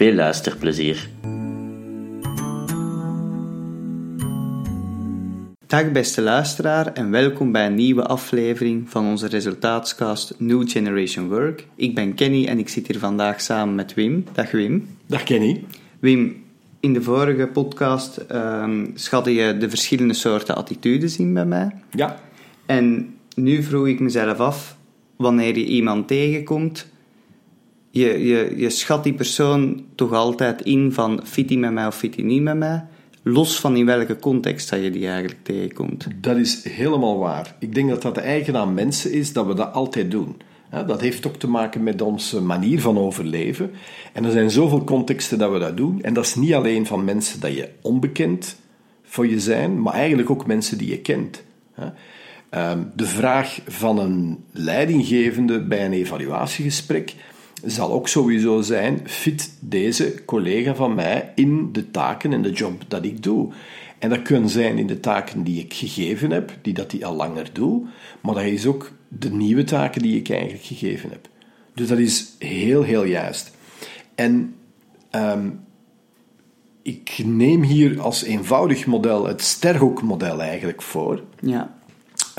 Veel luisterplezier. Dag beste luisteraar en welkom bij een nieuwe aflevering van onze resultaatscast New Generation Work. Ik ben Kenny en ik zit hier vandaag samen met Wim. Dag Wim. Dag Kenny. Wim, in de vorige podcast um, schatte je de verschillende soorten attitudes in bij mij. Ja. En nu vroeg ik mezelf af, wanneer je iemand tegenkomt, je, je, je schat die persoon toch altijd in van fit die met mij of fit die niet met mij, los van in welke context dat je die eigenlijk tegenkomt. Dat is helemaal waar. Ik denk dat dat de eigen aan mensen is dat we dat altijd doen. Dat heeft ook te maken met onze manier van overleven. En er zijn zoveel contexten dat we dat doen. En dat is niet alleen van mensen dat je onbekend voor je zijn, maar eigenlijk ook mensen die je kent. Ehm, de vraag van een leidinggevende bij een evaluatiegesprek zal ook sowieso zijn: fit deze collega van mij in de taken en de job dat ik doe? En dat kunnen zijn in de taken die ik gegeven heb, die dat hij al langer doet, maar dat is ook de nieuwe taken die ik eigenlijk gegeven heb. Dus dat is heel, heel juist. En ehm, ik neem hier als eenvoudig model het sterhoekmodel eigenlijk voor. Ja.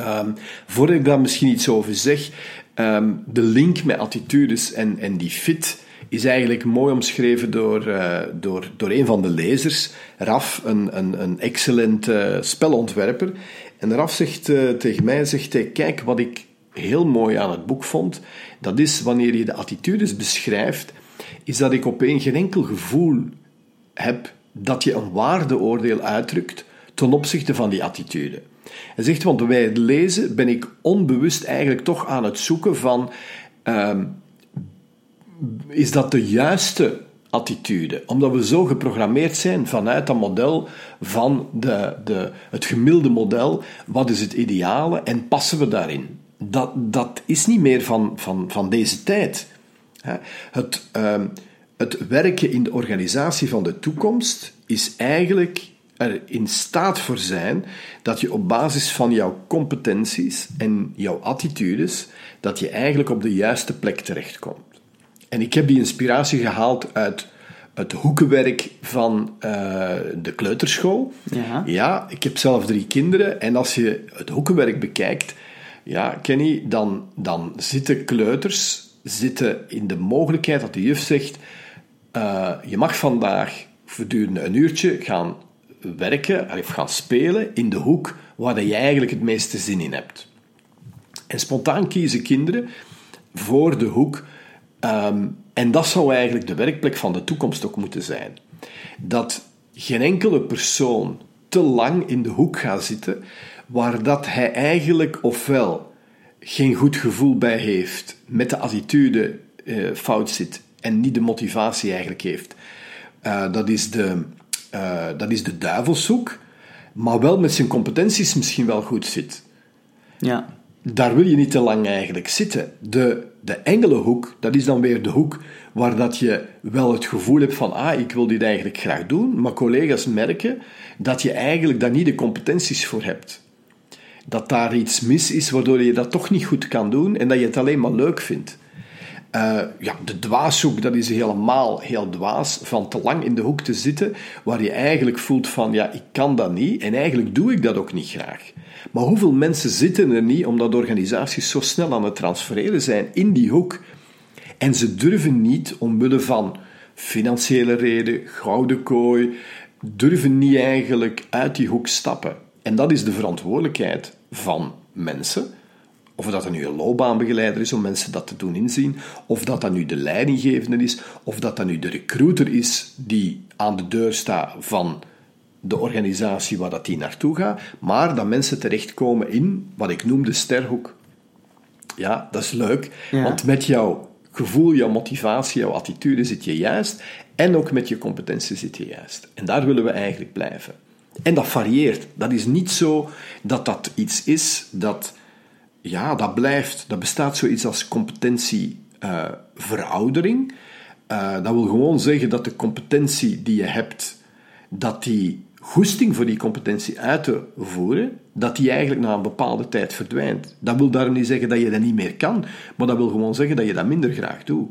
Um, voordat ik daar misschien iets over zeg, um, de link met attitudes en, en die fit is eigenlijk mooi omschreven door, uh, door, door een van de lezers, Raf, een, een, een excellent spelontwerper. En Raf zegt uh, tegen mij, zegt hij, kijk, wat ik heel mooi aan het boek vond, dat is wanneer je de attitudes beschrijft, is dat ik op een geen enkel gevoel heb dat je een waardeoordeel uitdrukt ten opzichte van die attitude. Hij zegt, want bij het lezen ben ik onbewust eigenlijk toch aan het zoeken van, uh, is dat de juiste attitude? Omdat we zo geprogrammeerd zijn vanuit dat model van de, de, het gemiddelde model, wat is het ideale en passen we daarin? Dat, dat is niet meer van, van, van deze tijd. Het, uh, het werken in de organisatie van de toekomst is eigenlijk er in staat voor zijn dat je op basis van jouw competenties en jouw attitudes, dat je eigenlijk op de juiste plek terechtkomt. En ik heb die inspiratie gehaald uit het hoekenwerk van uh, de kleuterschool. Ja. ja, ik heb zelf drie kinderen en als je het hoekenwerk bekijkt, ja, Kenny, dan, dan zitten kleuters zitten in de mogelijkheid dat de juf zegt, uh, je mag vandaag gedurende een uurtje gaan werken of gaan spelen in de hoek waar je eigenlijk het meeste zin in hebt. En spontaan kiezen kinderen voor de hoek. Um, en dat zou eigenlijk de werkplek van de toekomst ook moeten zijn. Dat geen enkele persoon te lang in de hoek gaat zitten waar dat hij eigenlijk ofwel geen goed gevoel bij heeft, met de attitude uh, fout zit en niet de motivatie eigenlijk heeft. Uh, dat is de, uh, dat is de duivelshoek, maar wel met zijn competenties misschien wel goed zit. Ja. Daar wil je niet te lang eigenlijk zitten. De, de engelenhoek, dat is dan weer de hoek waar dat je wel het gevoel hebt van ah, ik wil dit eigenlijk graag doen, maar collega's merken dat je eigenlijk daar niet de competenties voor hebt. Dat daar iets mis is waardoor je dat toch niet goed kan doen en dat je het alleen maar leuk vindt. Uh, ja, de dwaashoek, dat is helemaal heel dwaas, van te lang in de hoek te zitten, waar je eigenlijk voelt van, ja, ik kan dat niet, en eigenlijk doe ik dat ook niet graag. Maar hoeveel mensen zitten er niet, omdat organisaties zo snel aan het transfereren zijn in die hoek, en ze durven niet, omwille van financiële reden, gouden kooi, durven niet eigenlijk uit die hoek stappen. En dat is de verantwoordelijkheid van mensen, of dat er nu een loopbaanbegeleider is om mensen dat te doen inzien, of dat dat nu de leidinggevende is, of dat dat nu de recruiter is die aan de deur staat van de organisatie waar dat die naartoe gaat, maar dat mensen terechtkomen in wat ik noem de sterhoek. Ja, dat is leuk, Ja. want met jouw gevoel, jouw motivatie, jouw attitude zit je juist. En ook met je competentie zit je juist. En daar willen we eigenlijk blijven. En dat varieert. Dat is niet zo dat dat iets is dat, ja, dat blijft. Dat bestaat zoiets als competentieveroudering. Uh, dat wil gewoon zeggen dat de competentie die je hebt, dat die goesting voor die competentie uit te voeren, dat die eigenlijk na een bepaalde tijd verdwijnt. Dat wil daarom niet zeggen dat je dat niet meer kan, maar dat wil gewoon zeggen dat je dat minder graag doet.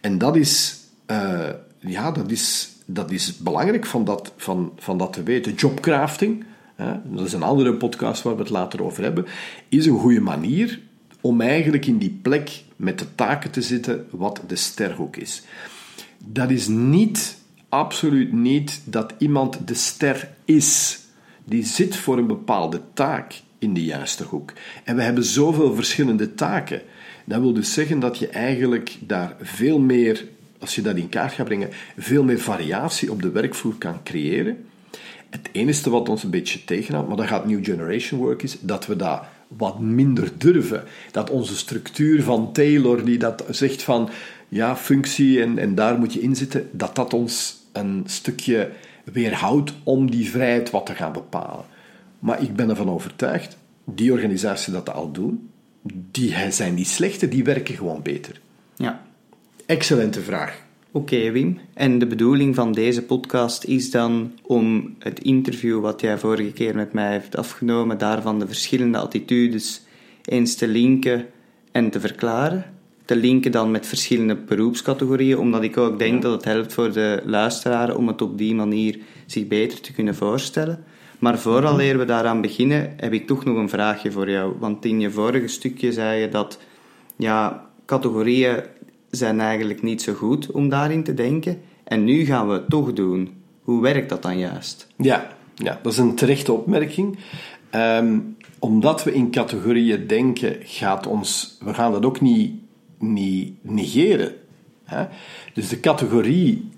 En dat is, uh, ja, dat is, dat is belangrijk van dat, van, van dat te weten. Jobcrafting, dat is een andere podcast waar we het later over hebben, is een goede manier om eigenlijk in die plek met de taken te zitten wat de sterhoek is. Dat is niet absoluut niet dat iemand de ster is. Die zit voor een bepaalde taak in de juiste hoek. En we hebben zoveel verschillende taken. Dat wil dus zeggen dat je eigenlijk daar veel meer, als je dat in kaart gaat brengen, veel meer variatie op de werkvloer kan creëren. Het enige wat ons een beetje tegenhoudt, maar dat gaat New Generation Work, is dat we dat wat minder durven. Dat onze structuur van Taylor, die dat zegt van ja, functie en, en daar moet je in zitten, dat dat ons een stukje weerhoudt om die vrijheid wat te gaan bepalen. Maar ik ben ervan overtuigd, die organisaties dat al doen, die zijn niet slechter, die werken gewoon beter. Ja. Excellente vraag. Oké, Wim. En de bedoeling van deze podcast is dan om het interview wat jij vorige keer met mij hebt afgenomen, daarvan de verschillende attitudes eens te linken en te verklaren te linken dan met verschillende beroepscategorieën, omdat ik ook denk dat het helpt voor de luisteraar om het op die manier zich beter te kunnen voorstellen. Maar vooral mhm. we daaraan beginnen, heb ik toch nog een vraagje voor jou. Want in je vorige stukje zei je dat ja, categorieën zijn eigenlijk niet zo goed om daarin te denken. En nu gaan we het toch doen. Hoe werkt dat dan juist? Ja, ja dat is een terechte opmerking. Ehm, omdat we in categorieën denken, gaat ons, we gaan dat ook niet niet negeren. Hè? Dus de categorie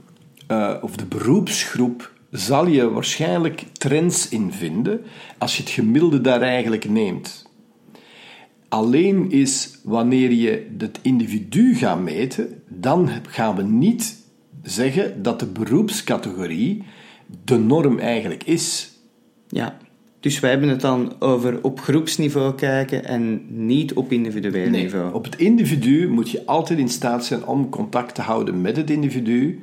uh, of de beroepsgroep zal je waarschijnlijk trends in vinden als je het gemiddelde daar eigenlijk neemt. Alleen is wanneer je het individu gaat meten, dan gaan we niet zeggen dat de beroepscategorie de norm eigenlijk is. Ja. Dus wij hebben het dan over op groepsniveau kijken en niet op individueel nee, niveau. Op het individu moet je altijd in staat zijn om contact te houden met het individu.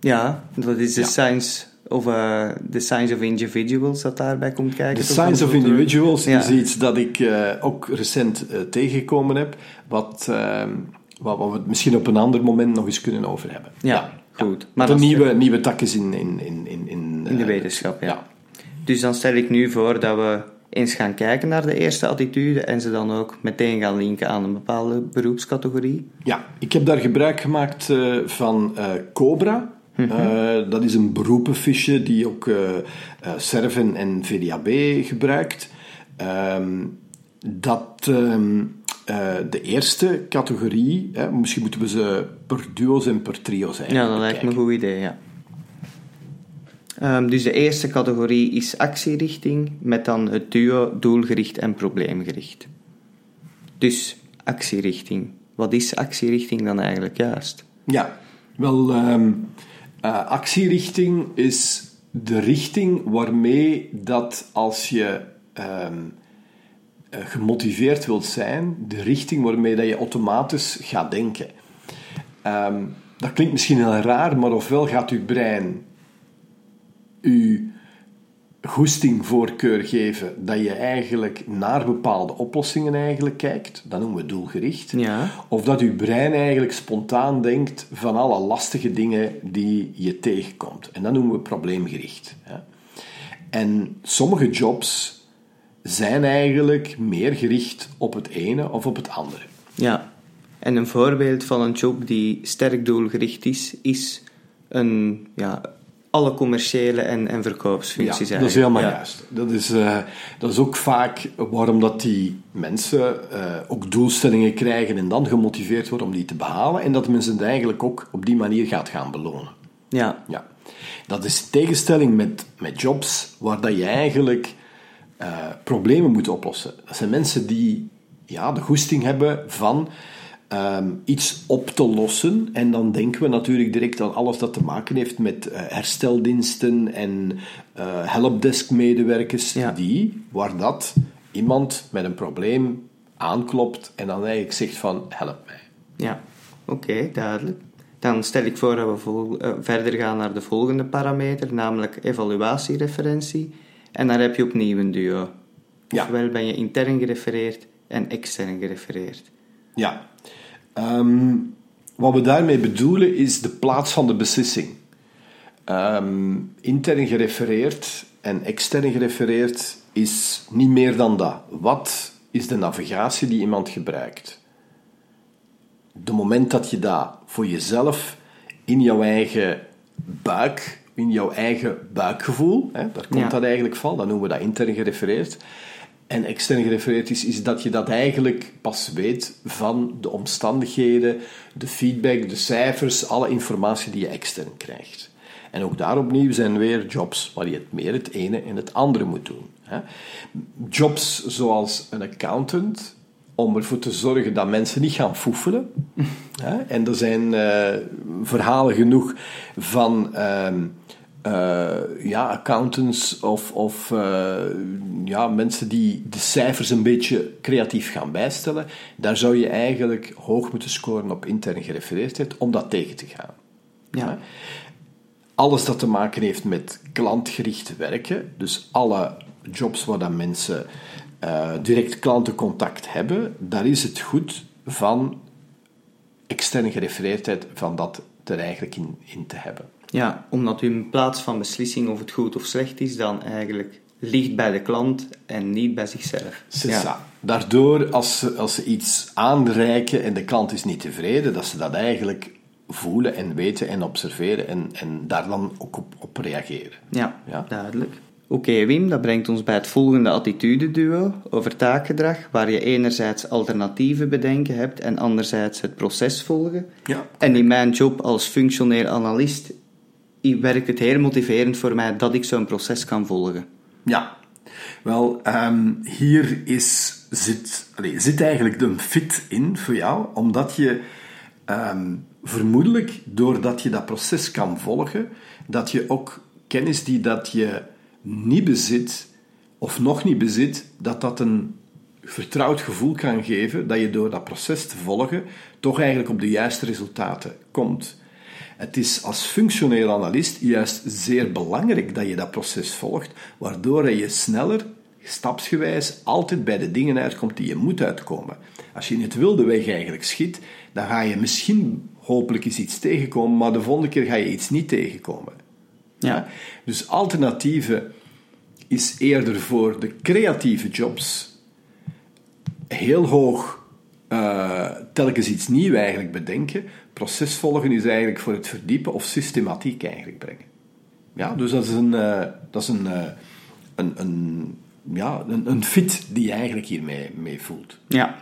Ja, dat is de science of uh, the science of individuals dat daarbij komt kijken. De science of individuals is iets dat ik uh, ook recent uh, tegengekomen heb, wat, ehm, wat, wat, we het misschien op een ander moment nog eens kunnen over hebben. Ja, goed. Maar dat nieuwe, nieuwe tak is in, in, in, in, in de wetenschap, ja. Dus dan stel ik nu voor dat we eens gaan kijken naar de eerste attitude en ze dan ook meteen gaan linken aan een bepaalde beroepscategorie. Ja, ik heb daar gebruik gemaakt van Cobra. Mm -hmm. dat is een beroepenfiche die ook Serven en VDAB gebruikt. Um, dat um, de eerste categorie, misschien moeten we ze per duo's en per trio's eigenlijk Ja, dat lijkt me een goed idee, ja. Um, dus de eerste categorie is actierichting, met dan het duo doelgericht en probleemgericht. Dus actierichting. Wat is actierichting dan eigenlijk juist? Ja, wel, um, uh, actierichting is de richting waarmee dat als je um, gemotiveerd wilt zijn, de richting waarmee dat je automatisch gaat denken. dat klinkt misschien heel raar, maar ofwel gaat uw brein uw goesting voorkeur geven dat je eigenlijk naar bepaalde oplossingen eigenlijk kijkt, dat noemen we doelgericht. Ja. Of dat uw brein eigenlijk spontaan denkt van alle lastige dingen die je tegenkomt. En dat noemen we probleemgericht. En sommige jobs zijn eigenlijk meer gericht op het ene of op het andere. Ja, en een voorbeeld van een job die sterk doelgericht is, is een, ja, alle commerciële en, en verkoopsfuncties ja, dat is helemaal juist. Dat is, uh, dat is ook vaak waarom dat die mensen uh, ook doelstellingen krijgen en dan gemotiveerd worden om die te behalen en dat men ze eigenlijk ook op die manier gaat gaan belonen. Ja. ja. Dat is tegenstelling met, met jobs waar dat je eigenlijk uh, problemen moet oplossen. Dat zijn mensen die ja, de goesting hebben van ehm, iets op te lossen. En dan denken we natuurlijk direct aan alles dat te maken heeft met eh, hersteldiensten en uh, helpdesk-medewerkers, Ja. die, waar dat iemand met een probleem aanklopt en dan eigenlijk zegt van, help mij. Ja, oké, duidelijk. Dan stel ik voor dat we eh, verder gaan naar de volgende parameter, namelijk evaluatiereferentie. En daar heb je opnieuw een duo. Ja. Ofwel ben je intern gerefereerd en extern gerefereerd. Ja. Ehm, wat we daarmee bedoelen is de plaats van de beslissing. Ehm, intern gerefereerd en extern gerefereerd is niet meer dan dat. Wat is de navigatie die iemand gebruikt? De moment dat je dat voor jezelf in jouw eigen buik, in jouw eigen buikgevoel, hè, daar komt Ja. dat eigenlijk van, dan noemen we dat intern gerefereerd. En extern gerefereerd is, is dat je dat eigenlijk pas weet van de omstandigheden, de feedback, de cijfers, alle informatie die je extern krijgt. En ook daar opnieuw zijn weer jobs waar je het meer het ene en het andere moet doen. Jobs zoals een accountant, om ervoor te zorgen dat mensen niet gaan foefelen. En er zijn eh, verhalen genoeg van eh, ja, accountants of, of eh, ja, mensen die de cijfers een beetje creatief gaan bijstellen. Daar zou je eigenlijk hoog moeten scoren op intern gerefereerdheid om dat tegen te gaan. Ja. Alles dat te maken heeft met klantgericht werken, dus alle jobs waar dat mensen eh, direct klantencontact hebben, daar is het goed van externe gerefereerdheid van dat er eigenlijk in, in te hebben. Ja, omdat u in plaats van beslissing of het goed of slecht is, dan eigenlijk ligt bij de klant en niet bij zichzelf. Ja. Daardoor, als ze, als ze iets aanreiken en de klant is niet tevreden, dat ze dat eigenlijk voelen en weten en observeren en, en daar dan ook op, op reageren. Ja, Ja. duidelijk. Oké Wim, dat brengt ons bij het volgende attitude-duo over taakgedrag, waar je enerzijds alternatieven bedenken hebt en anderzijds het proces volgen. Ja. En in mijn job als functioneel analist werkt het heel motiverend voor mij dat ik zo'n proces kan volgen. Ja, wel, ehm, hier is, zit, zit eigenlijk de fit in voor jou, omdat je ehm, vermoedelijk, doordat je dat proces kan volgen, dat je ook kennis die dat je niet bezit, of nog niet bezit, dat dat een vertrouwd gevoel kan geven dat je door dat proces te volgen toch eigenlijk op de juiste resultaten komt. Het is als functioneel analist juist zeer belangrijk dat je dat proces volgt, waardoor je sneller, stapsgewijs, altijd bij de dingen uitkomt die je moet uitkomen. Als je in het wilde weg eigenlijk schiet, dan ga je misschien hopelijk eens iets tegenkomen, maar de volgende keer ga je iets niet tegenkomen. Ja. Dus alternatieven is eerder voor de creatieve jobs heel hoog eh, telkens iets nieuws eigenlijk bedenken. Proces volgen is eigenlijk voor het verdiepen of systematiek eigenlijk brengen. Ja, dus dat is een, eh, dat is een, eh, een, een, ja, een, een fit die je eigenlijk hiermee mee voelt. Ja.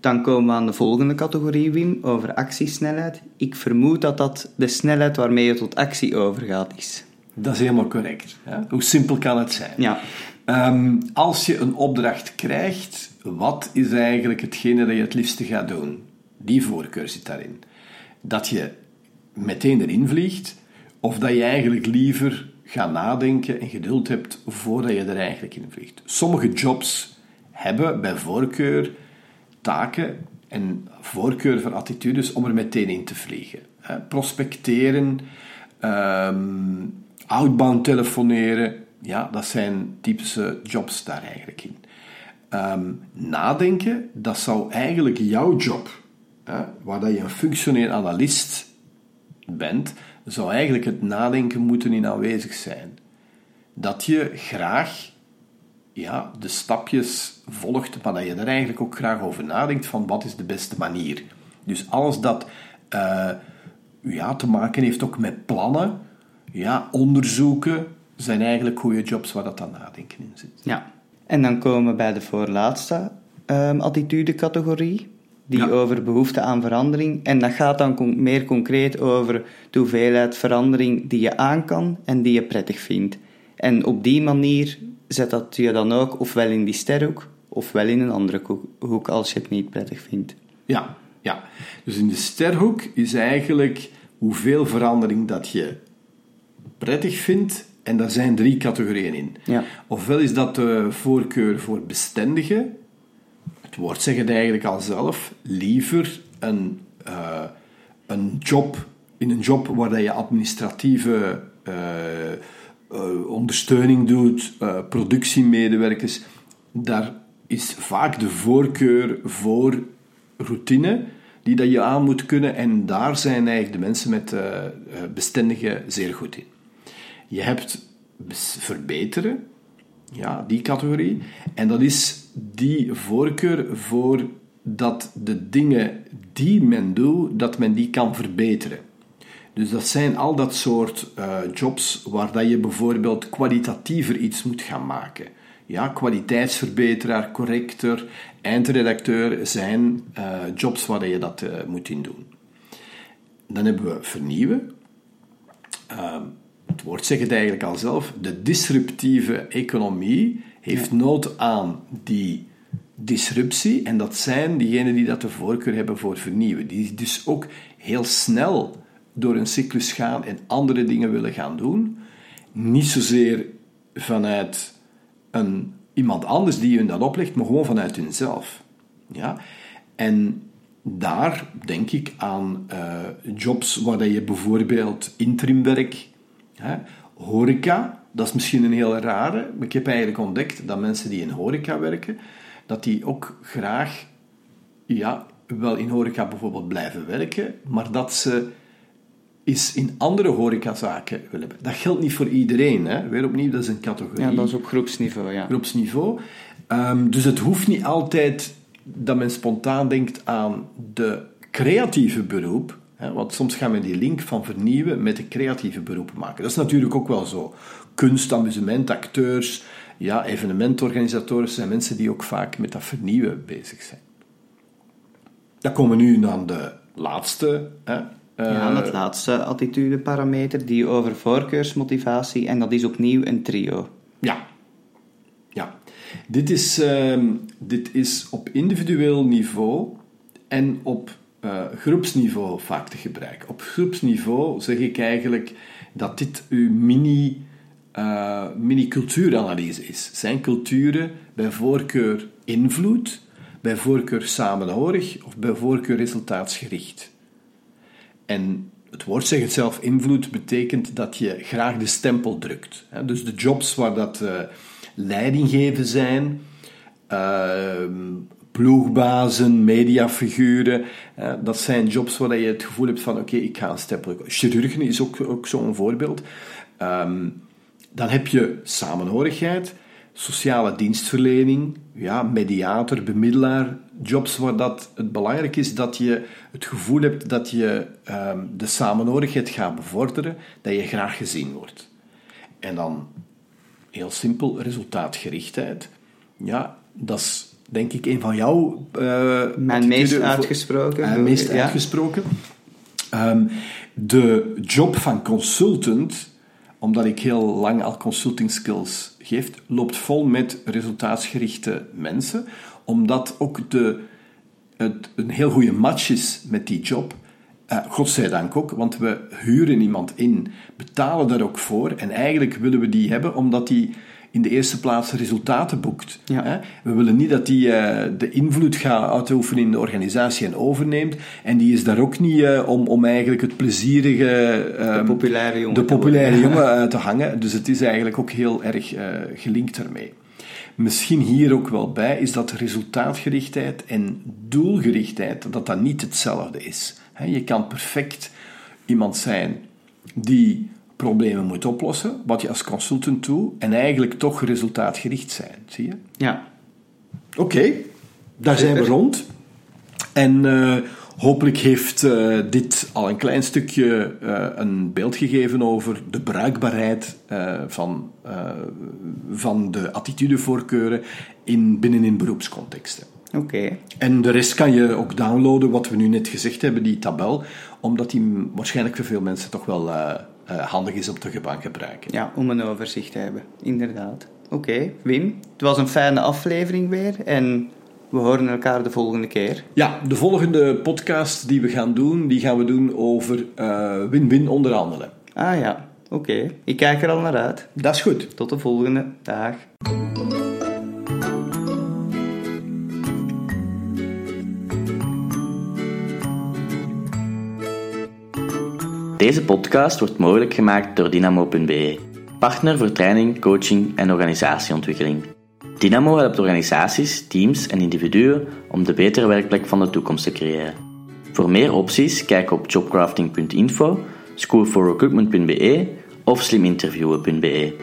Dan komen we aan de volgende categorie, Wim, over actiesnelheid. Ik vermoed dat dat de snelheid waarmee je tot actie overgaat is. Dat is helemaal correct. Hoe simpel kan het zijn? Ja. Ehm, als je een opdracht krijgt, wat is eigenlijk hetgene dat je het liefste gaat doen? Die voorkeur zit daarin. Dat je meteen erin vliegt, of dat je eigenlijk liever gaat nadenken en geduld hebt voordat je er eigenlijk in vliegt. Sommige jobs hebben bij voorkeur taken en voorkeur voor attitudes om er meteen in te vliegen. Prospecteren, ehm, outbound telefoneren, ja, dat zijn typische jobs daar eigenlijk in. Ehm, nadenken, dat zou eigenlijk jouw job, hè, waar dat je een functioneel analist bent, zou eigenlijk het nadenken moeten in aanwezig zijn. Dat je graag ja, de stapjes volgt, maar dat je er eigenlijk ook graag over nadenkt van wat is de beste manier. Dus alles dat eh, ja, te maken heeft ook met plannen, ja, onderzoeken, zijn eigenlijk goede jobs waar dat dan nadenken in zit. Ja. En dan komen we bij de voorlaatste ehm attitude-categorie, die Ja. over behoefte aan verandering. En dat gaat dan con- meer concreet over de hoeveelheid verandering die je aan kan en die je prettig vindt. En op die manier zet dat je dan ook ofwel in die sterhoek, ofwel in een andere hoek als je het niet prettig vindt. Ja, Ja, dus in de sterhoek is eigenlijk hoeveel verandering dat je prettig vindt. En daar zijn drie categorieën in. Ja. Ofwel is dat de voorkeur voor bestendigen. Het woord zegt het eigenlijk al zelf. Liever een, eh, een job, in een job waar je administratieve eh, eh, ondersteuning doet, productiemedewerkers. Daar is vaak de voorkeur voor routine die dat je aan moet kunnen. En daar zijn eigenlijk de mensen met bestendigen zeer goed in. Je hebt verbeteren, ja, die categorie. En dat is die voorkeur voor dat de dingen die men doet, dat men die kan verbeteren. Dus dat zijn al dat soort eh, jobs waar dat je bijvoorbeeld kwalitatiever iets moet gaan maken. Ja, kwaliteitsverbeteraar, corrector, eindredacteur zijn eh, jobs waar je dat eh, moet in doen. Dan hebben we vernieuwen. Het woord zegt het eigenlijk al zelf. De disruptieve economie heeft nood aan die disruptie. En dat zijn diegenen die dat de voorkeur hebben voor vernieuwen. Die dus ook heel snel door een cyclus gaan en andere dingen willen gaan doen. Niet zozeer vanuit een, iemand anders die hun dat oplegt, maar gewoon vanuit hunzelf. Ja? En daar denk ik aan eh, jobs waar je bijvoorbeeld interimwerk, hè, horeca, dat is misschien een heel rare, maar ik heb eigenlijk ontdekt dat mensen die in horeca werken, dat die ook graag ja, wel in horeca bijvoorbeeld blijven werken, maar dat ze is in andere horecazaken willen. Dat geldt niet voor iedereen. Hè. Weer opnieuw, dat is een categorie. Ja, dat is op groepsniveau, ja. groepsniveau. Ehm, dus het hoeft niet altijd dat men spontaan denkt aan de creatieve beroep. Want soms gaan we die link van vernieuwen met de creatieve beroepen maken. Dat is natuurlijk ook wel zo. Kunst, amusement, acteurs, ja, evenementorganisatoren zijn mensen die ook vaak met dat vernieuwen bezig zijn. Dan komen we nu aan de laatste. Hè, Ja, en het laatste attitudeparameter, die over voorkeursmotivatie, en dat is opnieuw een trio. Ja. Ja. Dit is, ehm, dit is op individueel niveau en op eh, groepsniveau vaak te gebruiken. Op groepsniveau zeg ik eigenlijk dat dit uw mini, eh, mini-cultuuranalyse is. Zijn culturen bij voorkeur invloed, bij voorkeur samenhorig of bij voorkeur resultaatsgericht. En het woord zegt het zelf, invloed betekent dat je graag de stempel drukt. Dus de jobs waar dat eh, leidinggeven zijn, eh, ploegbazen, mediafiguren, eh, dat zijn jobs waar je het gevoel hebt van oké, ik ga een drukken. Chirurgen is ook, ook zo'n voorbeeld. Ehm, dan heb je samenhorigheid, sociale dienstverlening, ja, mediator, bemiddelaar, jobs waar dat het belangrijk is dat je het gevoel hebt dat je ehm, de samenhorigheid gaat bevorderen, dat je graag gezien wordt. En dan, heel simpel, resultaatgerichtheid. Ja, dat is denk ik een van jouw... eh, Mijn meest uitgesproken. eh, meest Ja. uitgesproken. Ehm, de job van consultant, omdat ik heel lang al consulting skills geef, loopt vol met resultaatsgerichte mensen, omdat ook de, het een heel goede match is met die job. Eh, godzijdank ook, want we huren iemand in, betalen daar ook voor en eigenlijk willen we die hebben omdat die in de eerste plaats resultaten boekt. Ja. Hè? We willen niet dat die eh, de invloed gaat uitoefenen in de organisatie en overneemt. En die is daar ook niet eh, om, om eigenlijk het plezierige... ehm, populaire jongen De populaire jongen eh, te hangen. Dus het is eigenlijk ook heel erg gelinkt daarmee. Misschien hier ook wel bij is dat resultaatgerichtheid en doelgerichtheid, dat dat niet hetzelfde is. Je kan perfect iemand zijn die problemen moet oplossen, wat je als consultant doet, en eigenlijk toch resultaatgericht zijn. Zie je? Ja. Oké, daar zijn we rond. En eh, hopelijk heeft eh, dit al een klein stukje eh, een beeld gegeven over de bruikbaarheid van, van de attitudevoorkeuren in, binnenin beroepscontexten. Oké. En de rest kan je ook downloaden, wat we nu net gezegd hebben, die tabel, omdat die waarschijnlijk voor veel mensen toch wel handig is om te gaan gebruiken. Ja, om een overzicht te hebben. Inderdaad. Oké, Wim. Het was een fijne aflevering weer. En we horen elkaar de volgende keer. Ja, de volgende podcast die we gaan doen, die gaan we doen over eh, win-win onderhandelen. Ah ja, oké. Ik kijk er al naar uit. Dat is goed. Tot de volgende. Dag. Deze podcast wordt mogelijk gemaakt door Dynamo.be, partner voor training, coaching en organisatieontwikkeling. Dynamo helpt organisaties, teams en individuen om de betere werkplek van de toekomst te creëren. Voor meer opties kijk op jobcrafting.info, schoolforrecruitment.be of sliminterviewen.be.